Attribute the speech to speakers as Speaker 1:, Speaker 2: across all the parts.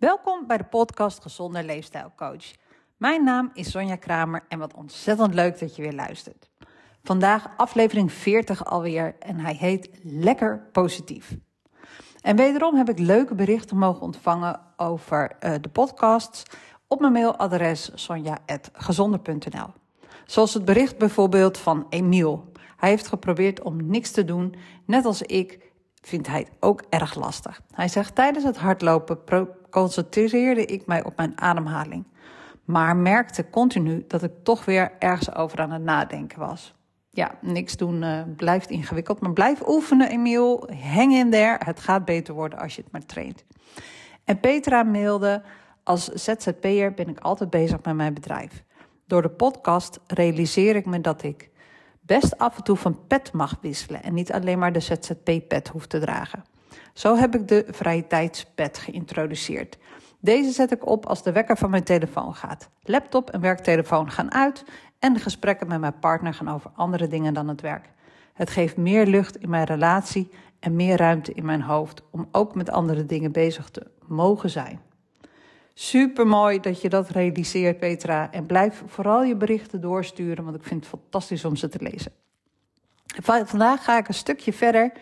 Speaker 1: Welkom bij de podcast Gezonde Leefstijl Coach. Mijn naam is Sonja Kramer en wat ontzettend leuk dat je weer luistert. Vandaag aflevering 40 alweer en hij heet Lekker Positief. En wederom heb ik leuke berichten mogen ontvangen over uh, de podcasts op mijn mailadres sonja.gezonder.nl. Zoals het bericht bijvoorbeeld van Emiel. Hij heeft geprobeerd om niks te doen, net als ik vindt hij het ook erg lastig. Hij zegt: Tijdens het hardlopen concentreerde ik mij op mijn ademhaling, maar merkte continu dat ik toch weer ergens over aan het nadenken was. Ja, niks doen uh, blijft ingewikkeld, maar blijf oefenen, Emiel. Hang in there. Het gaat beter worden als je het maar traint. En Petra mailde: Als ZZP'er ben ik altijd bezig met mijn bedrijf. Door de podcast realiseer ik me dat ik best af en toe van pet mag wisselen en niet alleen maar de ZZP-pet hoef te dragen. Zo heb ik de vrije tijdspet geïntroduceerd. Deze zet ik op als de wekker van mijn telefoon gaat. Laptop en werktelefoon gaan uit en de gesprekken met mijn partner gaan over andere dingen dan het werk. Het geeft meer lucht in mijn relatie en meer ruimte in mijn hoofd om ook met andere dingen bezig te mogen zijn. Super mooi dat je dat realiseert, Petra. En blijf vooral je berichten doorsturen, want ik vind het fantastisch om ze te lezen. Vandaag ga ik een stukje verder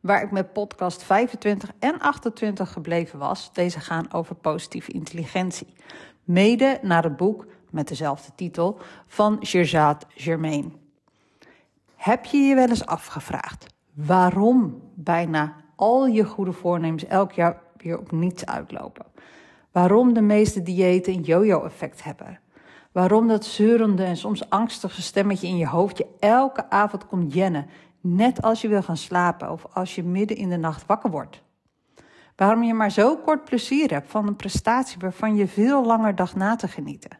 Speaker 1: waar ik met podcast 25 en 28 gebleven was. Deze gaan over positieve intelligentie. Mede naar het boek met dezelfde titel van Gerzat Germain. Heb je je wel eens afgevraagd waarom bijna al je goede voornemens elk jaar weer op niets uitlopen? Waarom de meeste diëten een yo-yo-effect hebben. Waarom dat zeurende en soms angstige stemmetje in je hoofd je elke avond komt jennen, net als je wil gaan slapen of als je midden in de nacht wakker wordt. Waarom je maar zo kort plezier hebt van een prestatie waarvan je veel langer dacht na te genieten.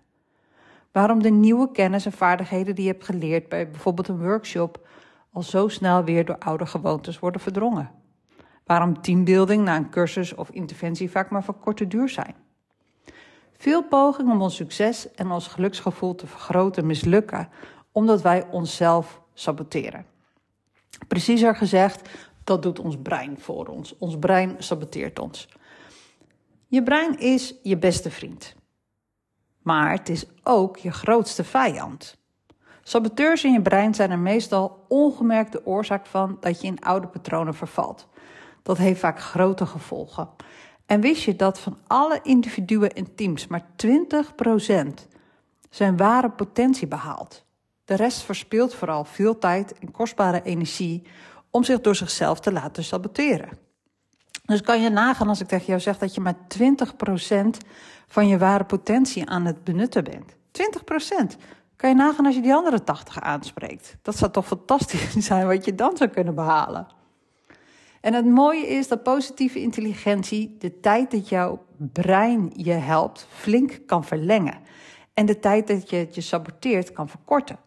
Speaker 1: Waarom de nieuwe kennis en vaardigheden die je hebt geleerd bij bijvoorbeeld een workshop al zo snel weer door oude gewoontes worden verdrongen. Waarom teambuilding na een cursus of interventie vaak maar van korte duur zijn. Veel pogingen om ons succes en ons geluksgevoel te vergroten mislukken omdat wij onszelf saboteren. Preciezer gezegd, dat doet ons brein voor ons. Ons brein saboteert ons. Je brein is je beste vriend. Maar het is ook je grootste vijand. Saboteurs in je brein zijn er meestal ongemerkt de oorzaak van dat je in oude patronen vervalt. Dat heeft vaak grote gevolgen. En wist je dat van alle individuen en teams maar 20% zijn ware potentie behaalt? De rest verspilt vooral veel tijd en kostbare energie om zich door zichzelf te laten saboteren. Dus kan je nagaan als ik tegen jou zeg dat je maar 20% van je ware potentie aan het benutten bent. 20%. Kan je nagaan als je die andere 80 aanspreekt. Dat zou toch fantastisch zijn wat je dan zou kunnen behalen. En het mooie is dat positieve intelligentie de tijd dat jouw brein je helpt flink kan verlengen. En de tijd dat je het je saboteert kan verkorten.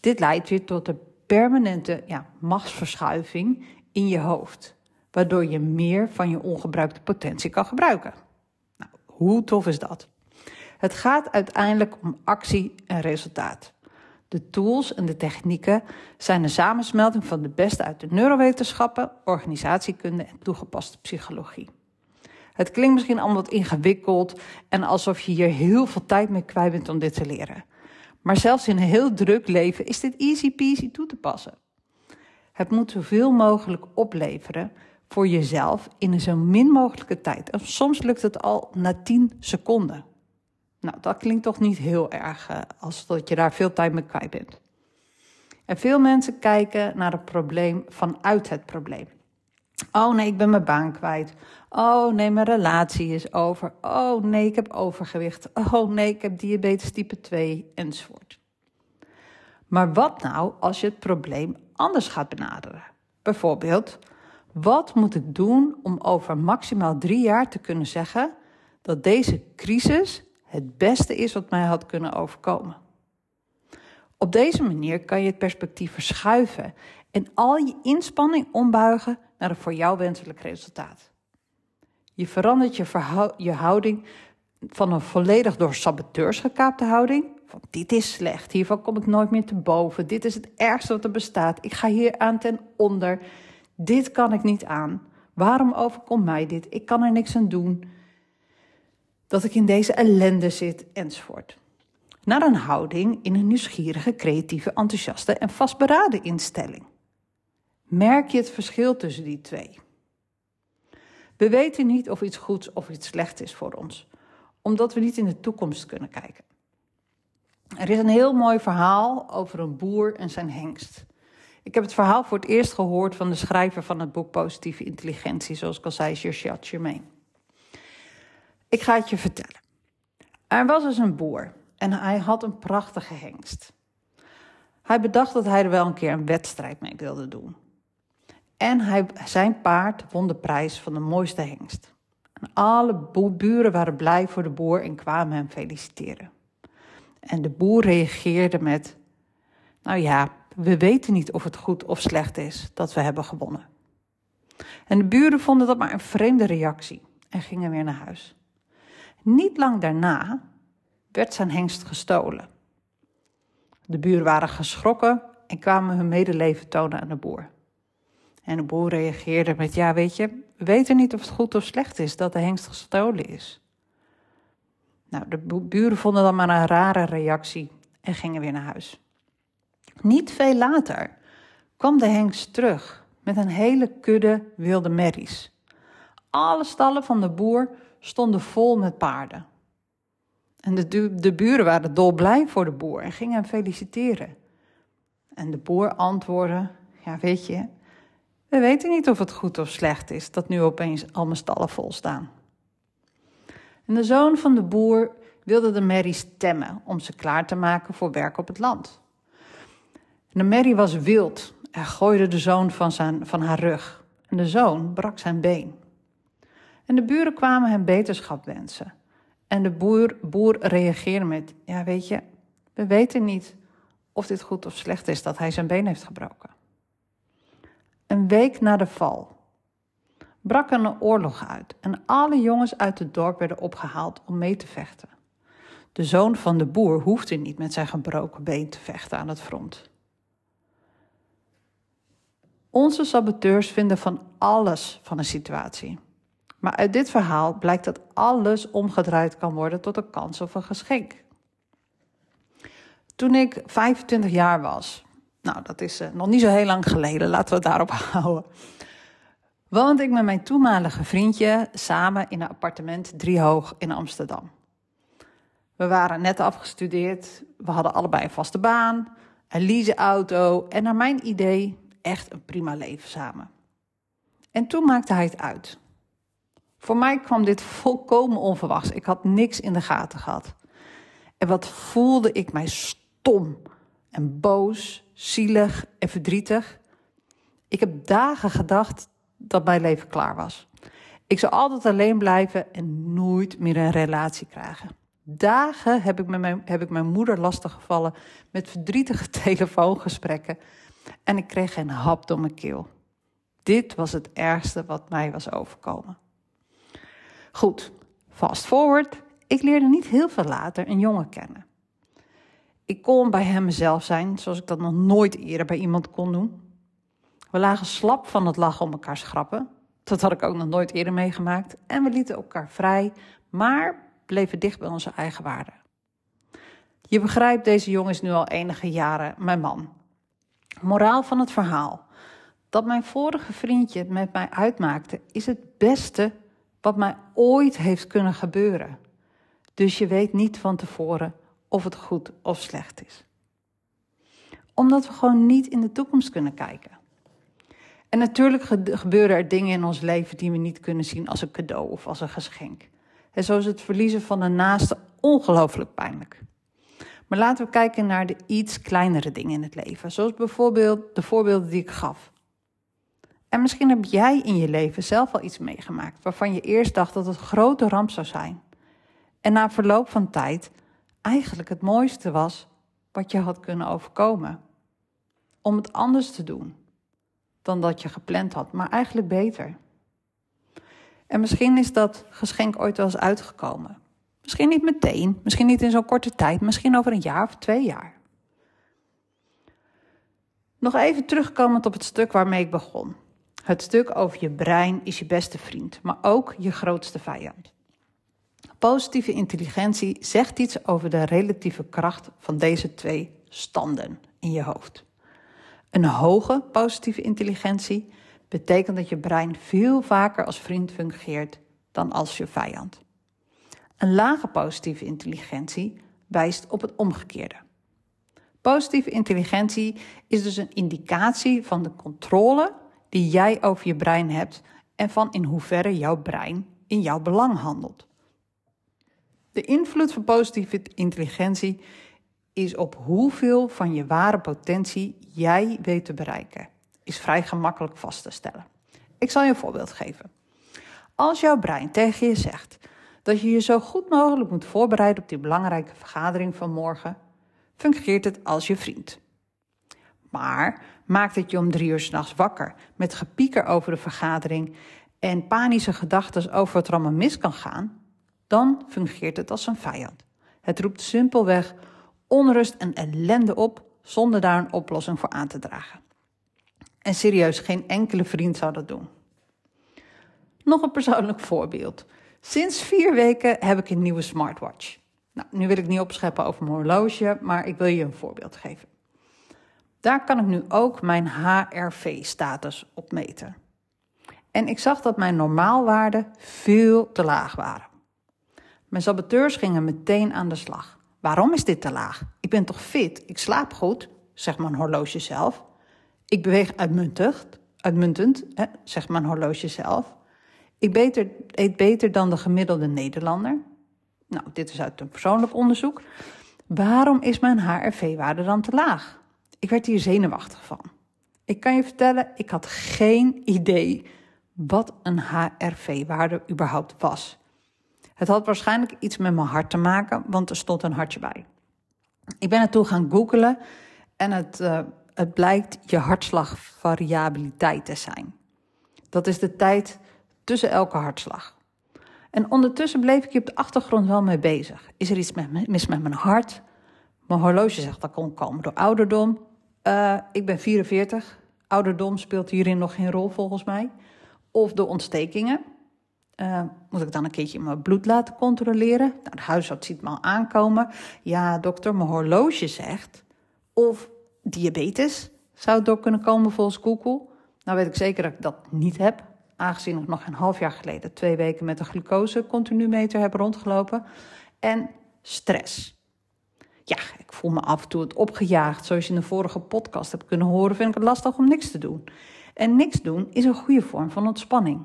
Speaker 1: Dit leidt weer tot een permanente ja, machtsverschuiving in je hoofd. Waardoor je meer van je ongebruikte potentie kan gebruiken. Nou, hoe tof is dat? Het gaat uiteindelijk om actie en resultaat. De tools en de technieken zijn een samensmelting van de beste uit de neurowetenschappen, organisatiekunde en toegepaste psychologie. Het klinkt misschien allemaal wat ingewikkeld en alsof je hier heel veel tijd mee kwijt bent om dit te leren. Maar zelfs in een heel druk leven is dit easy peasy toe te passen. Het moet zoveel mogelijk opleveren voor jezelf in een zo min mogelijke tijd. En soms lukt het al na 10 seconden. Nou, dat klinkt toch niet heel erg uh, als dat je daar veel tijd mee kwijt bent. En veel mensen kijken naar het probleem vanuit het probleem. Oh nee, ik ben mijn baan kwijt. Oh nee, mijn relatie is over. Oh nee, ik heb overgewicht. Oh nee, ik heb diabetes type 2 enzovoort. Maar wat nou als je het probleem anders gaat benaderen? Bijvoorbeeld, wat moet ik doen om over maximaal drie jaar te kunnen zeggen dat deze crisis het beste is wat mij had kunnen overkomen. Op deze manier kan je het perspectief verschuiven en al je inspanning ombuigen naar een voor jou wenselijk resultaat. Je verandert je, je houding van een volledig door saboteurs gekaapte houding. Van dit is slecht, hiervan kom ik nooit meer te boven. Dit is het ergste wat er bestaat. Ik ga hier aan ten onder. Dit kan ik niet aan. Waarom overkomt mij dit? Ik kan er niks aan doen dat ik in deze ellende zit, enzovoort. Naar een houding in een nieuwsgierige, creatieve, enthousiaste en vastberaden instelling. Merk je het verschil tussen die twee? We weten niet of iets goeds of iets slechts is voor ons, omdat we niet in de toekomst kunnen kijken. Er is een heel mooi verhaal over een boer en zijn hengst. Ik heb het verhaal voor het eerst gehoord van de schrijver van het boek Positieve Intelligentie, zoals ik al zei. Ik ga het je vertellen. Er was dus een boer en hij had een prachtige hengst. Hij bedacht dat hij er wel een keer een wedstrijd mee wilde doen. En hij, zijn paard won de prijs van de mooiste hengst. En alle buren waren blij voor de boer en kwamen hem feliciteren. En de boer reageerde met: Nou ja, we weten niet of het goed of slecht is dat we hebben gewonnen. En de buren vonden dat maar een vreemde reactie en gingen weer naar huis. Niet lang daarna werd zijn hengst gestolen. De buren waren geschrokken en kwamen hun medeleven tonen aan de boer. En de boer reageerde met: Ja, weet je, we weten niet of het goed of slecht is dat de hengst gestolen is. Nou, de buren vonden dat maar een rare reactie en gingen weer naar huis. Niet veel later kwam de hengst terug met een hele kudde wilde merries. Alle stallen van de boer stonden vol met paarden. En de, de buren waren dolblij voor de boer en gingen hem feliciteren. En de boer antwoordde: Ja, weet je, we weten niet of het goed of slecht is dat nu opeens al mijn stallen vol staan. En de zoon van de boer wilde de merries temmen om ze klaar te maken voor werk op het land. En de merrie was wild en gooide de zoon van, zijn, van haar rug. En de zoon brak zijn been. En de buren kwamen hem beterschap wensen. En de boer, boer reageerde met: Ja, weet je, we weten niet of dit goed of slecht is dat hij zijn been heeft gebroken. Een week na de val brak er een oorlog uit en alle jongens uit het dorp werden opgehaald om mee te vechten. De zoon van de boer hoefde niet met zijn gebroken been te vechten aan het front. Onze saboteurs vinden van alles van een situatie. Maar uit dit verhaal blijkt dat alles omgedraaid kan worden tot een kans of een geschenk. Toen ik 25 jaar was, nou dat is uh, nog niet zo heel lang geleden, laten we het daarop houden. Woonde ik met mijn toenmalige vriendje samen in een appartement driehoog in Amsterdam. We waren net afgestudeerd, we hadden allebei een vaste baan, een leaseauto en naar mijn idee echt een prima leven samen. En toen maakte hij het uit. Voor mij kwam dit volkomen onverwachts. Ik had niks in de gaten gehad. En wat voelde ik mij stom en boos, zielig en verdrietig. Ik heb dagen gedacht dat mijn leven klaar was. Ik zou altijd alleen blijven en nooit meer een relatie krijgen. Dagen heb ik, met mijn, heb ik mijn moeder lastiggevallen met verdrietige telefoongesprekken en ik kreeg geen hap door mijn keel. Dit was het ergste wat mij was overkomen. Goed, fast forward. Ik leerde niet heel veel later een jongen kennen. Ik kon bij hem mezelf zijn, zoals ik dat nog nooit eerder bij iemand kon doen. We lagen slap van het lachen om elkaars grappen. Dat had ik ook nog nooit eerder meegemaakt. En we lieten elkaar vrij, maar bleven dicht bij onze eigen waarden. Je begrijpt, deze jongen is nu al enige jaren mijn man. Moraal van het verhaal. Dat mijn vorige vriendje met mij uitmaakte, is het beste wat mij ooit heeft kunnen gebeuren. Dus je weet niet van tevoren of het goed of slecht is. Omdat we gewoon niet in de toekomst kunnen kijken. En natuurlijk gebeuren er dingen in ons leven die we niet kunnen zien als een cadeau of als een geschenk. En zo is het verliezen van een naaste ongelooflijk pijnlijk. Maar laten we kijken naar de iets kleinere dingen in het leven, zoals bijvoorbeeld de voorbeelden die ik gaf. En misschien heb jij in je leven zelf al iets meegemaakt waarvan je eerst dacht dat het grote ramp zou zijn. En na verloop van tijd eigenlijk het mooiste was wat je had kunnen overkomen. Om het anders te doen dan dat je gepland had, maar eigenlijk beter. En misschien is dat geschenk ooit wel eens uitgekomen. Misschien niet meteen, misschien niet in zo'n korte tijd, misschien over een jaar of twee jaar. Nog even terugkomend op het stuk waarmee ik begon. Het stuk over je brein is je beste vriend, maar ook je grootste vijand. Positieve intelligentie zegt iets over de relatieve kracht van deze twee standen in je hoofd. Een hoge positieve intelligentie betekent dat je brein veel vaker als vriend fungeert dan als je vijand. Een lage positieve intelligentie wijst op het omgekeerde. Positieve intelligentie is dus een indicatie van de controle die jij over je brein hebt en van in hoeverre jouw brein in jouw belang handelt. De invloed van positieve intelligentie is op hoeveel van je ware potentie jij weet te bereiken. Is vrij gemakkelijk vast te stellen. Ik zal je een voorbeeld geven. Als jouw brein tegen je zegt dat je je zo goed mogelijk moet voorbereiden op die belangrijke vergadering van morgen, fungeert het als je vriend. Maar maakt het je om drie uur s'nachts wakker met gepieker over de vergadering en panische gedachten over wat er allemaal mis kan gaan, dan fungeert het als een vijand. Het roept simpelweg onrust en ellende op zonder daar een oplossing voor aan te dragen. En serieus, geen enkele vriend zou dat doen. Nog een persoonlijk voorbeeld. Sinds vier weken heb ik een nieuwe smartwatch. Nou, nu wil ik niet opscheppen over mijn horloge, maar ik wil je een voorbeeld geven. Daar kan ik nu ook mijn HRV-status op meten. En ik zag dat mijn normaalwaarden veel te laag waren. Mijn saboteurs gingen meteen aan de slag. Waarom is dit te laag? Ik ben toch fit? Ik slaap goed, zegt mijn horloge zelf. Ik beweeg uitmuntend, uitmuntend hè, zegt mijn horloge zelf. Ik eet beter dan de gemiddelde Nederlander. Nou, dit is uit een persoonlijk onderzoek. Waarom is mijn HRV-waarde dan te laag? Ik werd hier zenuwachtig van. Ik kan je vertellen, ik had geen idee wat een HRV-waarde überhaupt was. Het had waarschijnlijk iets met mijn hart te maken, want er stond een hartje bij. Ik ben naartoe gaan googelen en het, uh, het blijkt je hartslagvariabiliteit te zijn. Dat is de tijd tussen elke hartslag. En ondertussen bleef ik hier op de achtergrond wel mee bezig. Is er iets mis met mijn hart? Mijn horloge zegt dat kon komen door ouderdom. Uh, ik ben 44. Ouderdom speelt hierin nog geen rol volgens mij. Of de ontstekingen. Uh, moet ik dan een keertje mijn bloed laten controleren? Nou, de huisarts ziet me al aankomen. Ja, dokter, mijn horloge zegt. Of diabetes zou het ook kunnen komen volgens Google. Nou weet ik zeker dat ik dat niet heb. Aangezien ik nog een half jaar geleden twee weken met een glucose-continumeter heb rondgelopen. En stress. Ja, ik voel me af en toe het opgejaagd. Zoals je in de vorige podcast hebt kunnen horen, vind ik het lastig om niks te doen. En niks doen is een goede vorm van ontspanning.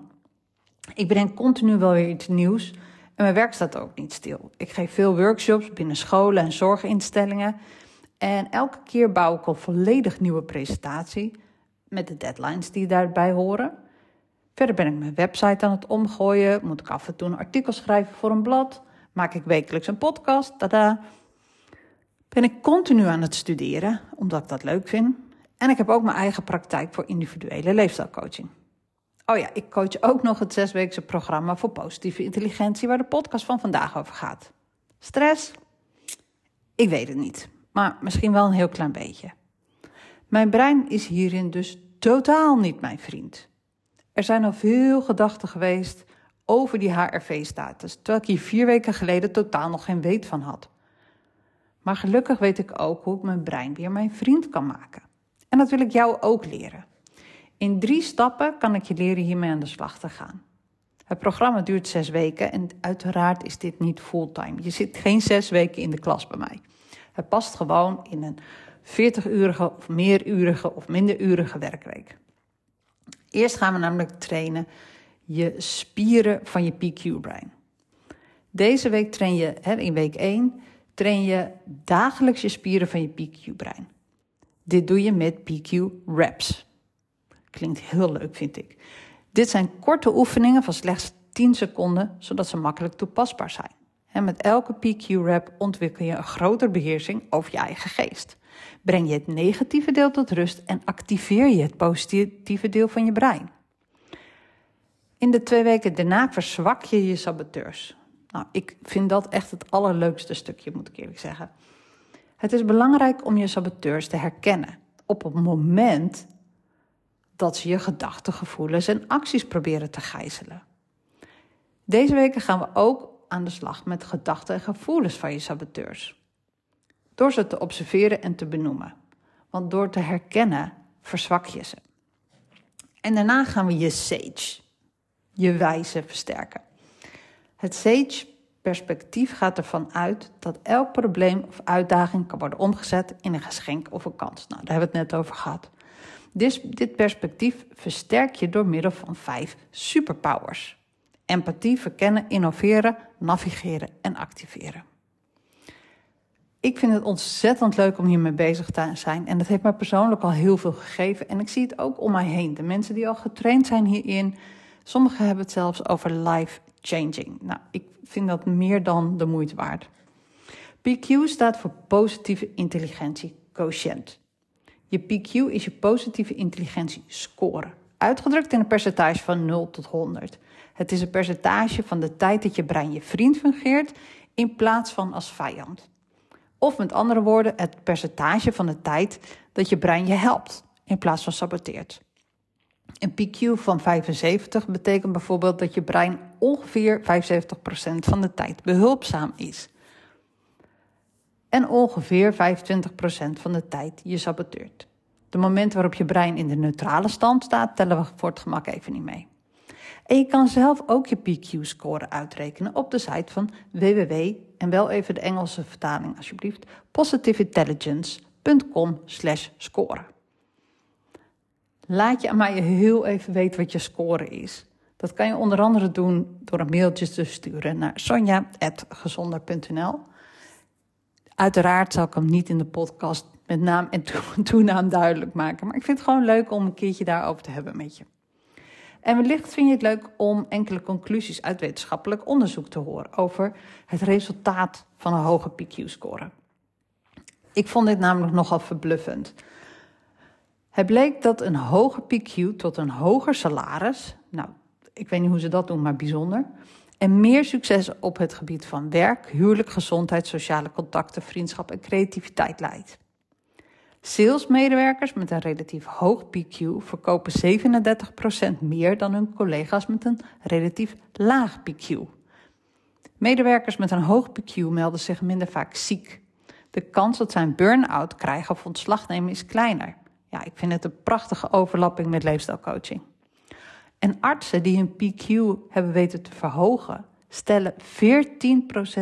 Speaker 1: Ik bedenk continu wel weer iets nieuws en mijn werk staat ook niet stil. Ik geef veel workshops binnen scholen en zorginstellingen. En elke keer bouw ik een volledig nieuwe presentatie met de deadlines die daarbij horen. Verder ben ik mijn website aan het omgooien, moet ik af en toe een artikel schrijven voor een blad, maak ik wekelijks een podcast, tada. Ben ik continu aan het studeren, omdat ik dat leuk vind. En ik heb ook mijn eigen praktijk voor individuele leefstijlcoaching. Oh ja, ik coach ook nog het zesweekse programma voor positieve intelligentie, waar de podcast van vandaag over gaat. Stress? Ik weet het niet, maar misschien wel een heel klein beetje. Mijn brein is hierin dus totaal niet mijn vriend. Er zijn al veel gedachten geweest over die HRV-status, terwijl ik hier vier weken geleden totaal nog geen weet van had. Maar gelukkig weet ik ook hoe ik mijn brein weer mijn vriend kan maken. En dat wil ik jou ook leren. In drie stappen kan ik je leren hiermee aan de slag te gaan. Het programma duurt zes weken en uiteraard is dit niet fulltime. Je zit geen zes weken in de klas bij mij. Het past gewoon in een 40-urige of meerurige of minderurige werkweek. Eerst gaan we namelijk trainen je spieren van je PQ-brein. Deze week train je, in week 1, train je dagelijks je spieren van je PQ-brein. Dit doe je met PQ reps. Klinkt heel leuk, vind ik. Dit zijn korte oefeningen van slechts 10 seconden, zodat ze makkelijk toepasbaar zijn. Met elke PQ-rep ontwikkel je een grotere beheersing over je eigen geest. Breng je het negatieve deel tot rust en activeer je het positieve deel van je brein. In de twee weken daarna verzwak je je saboteurs. Nou, ik vind dat echt het allerleukste stukje, moet ik eerlijk zeggen. Het is belangrijk om je saboteurs te herkennen op het moment dat ze je gedachten, gevoelens en acties proberen te gijzelen. Deze weken gaan we ook aan de slag met gedachten en gevoelens van je saboteurs. Door ze te observeren en te benoemen. Want door te herkennen verzwak je ze. En daarna gaan we je sage, je wijze versterken. Het sage perspectief gaat ervan uit dat elk probleem of uitdaging kan worden omgezet in een geschenk of een kans. Nou, daar hebben we het net over gehad. Dit, dit perspectief versterk je door middel van vijf superpowers. Empathie, verkennen, innoveren, navigeren en activeren. Ik vind het ontzettend leuk om hiermee bezig te zijn. En dat heeft mij persoonlijk al heel veel gegeven. En ik zie het ook om mij heen. De mensen die al getraind zijn hierin. Sommigen hebben het zelfs over life changing. Nou, ik vind dat meer dan de moeite waard. PQ staat voor positieve intelligentie quotient. Je PQ is je positieve intelligentie score, uitgedrukt in een percentage van 0 tot 100. Het is een percentage van de tijd dat je brein je vriend fungeert in plaats van als vijand. Of met andere woorden, het percentage van de tijd dat je brein je helpt in plaats van saboteert. Een PQ van 75 betekent bijvoorbeeld dat je brein ongeveer 75% van de tijd behulpzaam is. En ongeveer 25% van de tijd je saboteert. De momenten waarop je brein in de neutrale stand staat, tellen we voor het gemak even niet mee. En je kan zelf ook je PQ-score uitrekenen op de site van www, en wel even de Engelse vertaling alsjeblieft, positiveintelligence.com slash score. Laat je aan mij heel even weten wat je score is. Dat kan je onder andere doen door een mailtje te sturen naar sonja.gezonder.nl. Uiteraard zal ik hem niet in de podcast met naam en toenaam duidelijk maken. Maar ik vind het gewoon leuk om een keertje daarover te hebben met je. En wellicht vind je het leuk om enkele conclusies uit wetenschappelijk onderzoek te horen over het resultaat van een hoge PQ-score. Ik vond dit namelijk nogal verbluffend. Het bleek dat een hoge PQ tot een hoger salaris, nou, ik weet niet hoe ze dat doen, maar bijzonder, en meer succes op het gebied van werk, huwelijk, gezondheid, sociale contacten, vriendschap en creativiteit leidt. Salesmedewerkers met een relatief hoog PQ verkopen 37% meer dan hun collega's met een relatief laag PQ. Medewerkers met een hoog PQ melden zich minder vaak ziek. De kans dat zij een burn-out krijgen of ontslag nemen is kleiner. Ja, ik vind het een prachtige overlapping met leefstijlcoaching. En artsen die hun PQ hebben weten te verhogen, stellen 14%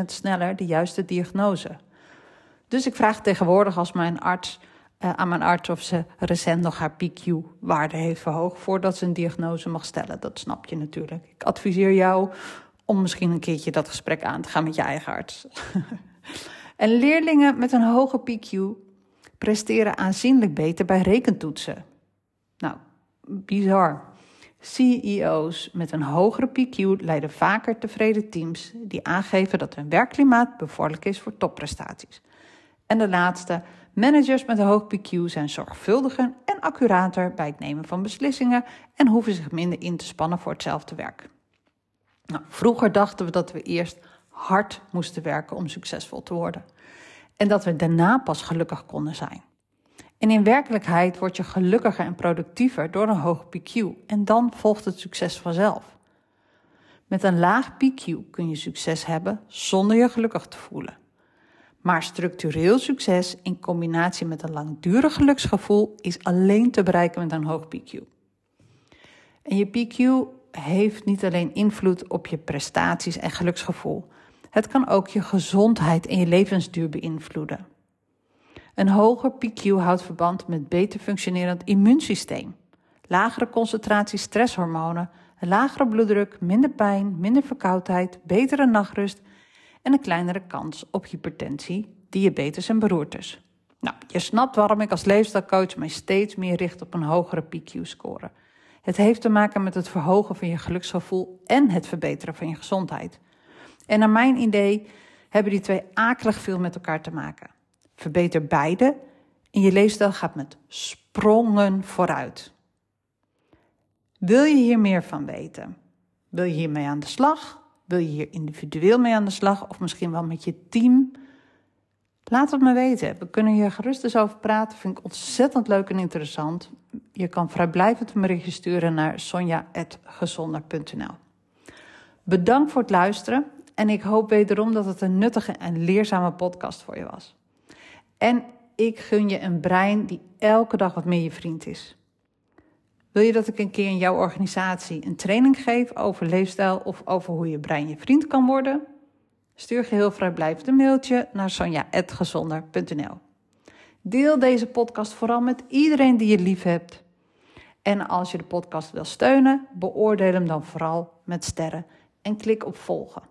Speaker 1: sneller de juiste diagnose. Dus ik vraag tegenwoordig als mijn arts, uh, aan mijn arts of ze recent nog haar PQ-waarde heeft verhoogd voordat ze een diagnose mag stellen. Dat snap je natuurlijk. Ik adviseer jou om misschien een keertje dat gesprek aan te gaan met je eigen arts. en leerlingen met een hoge PQ presteren aanzienlijk beter bij rekentoetsen. Nou, bizar. CEO's met een hogere PQ leiden vaker tevreden teams die aangeven dat hun werkklimaat bevorderlijk is voor topprestaties. En de laatste, managers met een hoog PQ zijn zorgvuldiger en accurater bij het nemen van beslissingen en hoeven zich minder in te spannen voor hetzelfde werk. Nou, vroeger dachten we dat we eerst hard moesten werken om succesvol te worden en dat we daarna pas gelukkig konden zijn. En in werkelijkheid word je gelukkiger en productiever door een hoog PQ en dan volgt het succes vanzelf. Met een laag PQ kun je succes hebben zonder je gelukkig te voelen. Maar structureel succes in combinatie met een langdurig geluksgevoel is alleen te bereiken met een hoog PQ. En je PQ heeft niet alleen invloed op je prestaties en geluksgevoel, het kan ook je gezondheid en je levensduur beïnvloeden. Een hoger PQ houdt verband met beter functionerend immuunsysteem, lagere concentratie stresshormonen, een lagere bloeddruk, minder pijn, minder verkoudheid, betere nachtrust en een kleinere kans op hypertensie, diabetes en beroertes. Nou, je snapt waarom ik als leefstijlcoach mij steeds meer richt op een hogere PQ-score. Het heeft te maken met het verhogen van je geluksgevoel en het verbeteren van je gezondheid. En naar mijn idee hebben die twee akelig veel met elkaar te maken. Verbeter beide en je leefstijl gaat met sprongen vooruit. Wil je hier meer van weten? Wil je hiermee aan de slag? Wil je hier individueel mee aan de slag of misschien wel met je team? Laat het me weten. We kunnen hier gerust eens over praten. Vind ik ontzettend leuk en interessant. Je kan vrijblijvend een berichtje sturen naar sonja.gezonder.nl. Bedankt voor het luisteren En ik hoop wederom dat het een nuttige en leerzame podcast voor je was. En ik gun je een brein die elke dag wat meer je vriend is. Wil je dat ik een keer in jouw organisatie een training geef over leefstijl of over hoe je brein je vriend kan worden? Stuur geheel vrijblijvend een mailtje naar sonja.gezonder.nl. Deel deze podcast vooral met iedereen die je lief hebt. En als je de podcast wil steunen, beoordeel hem dan vooral met sterren en klik op volgen.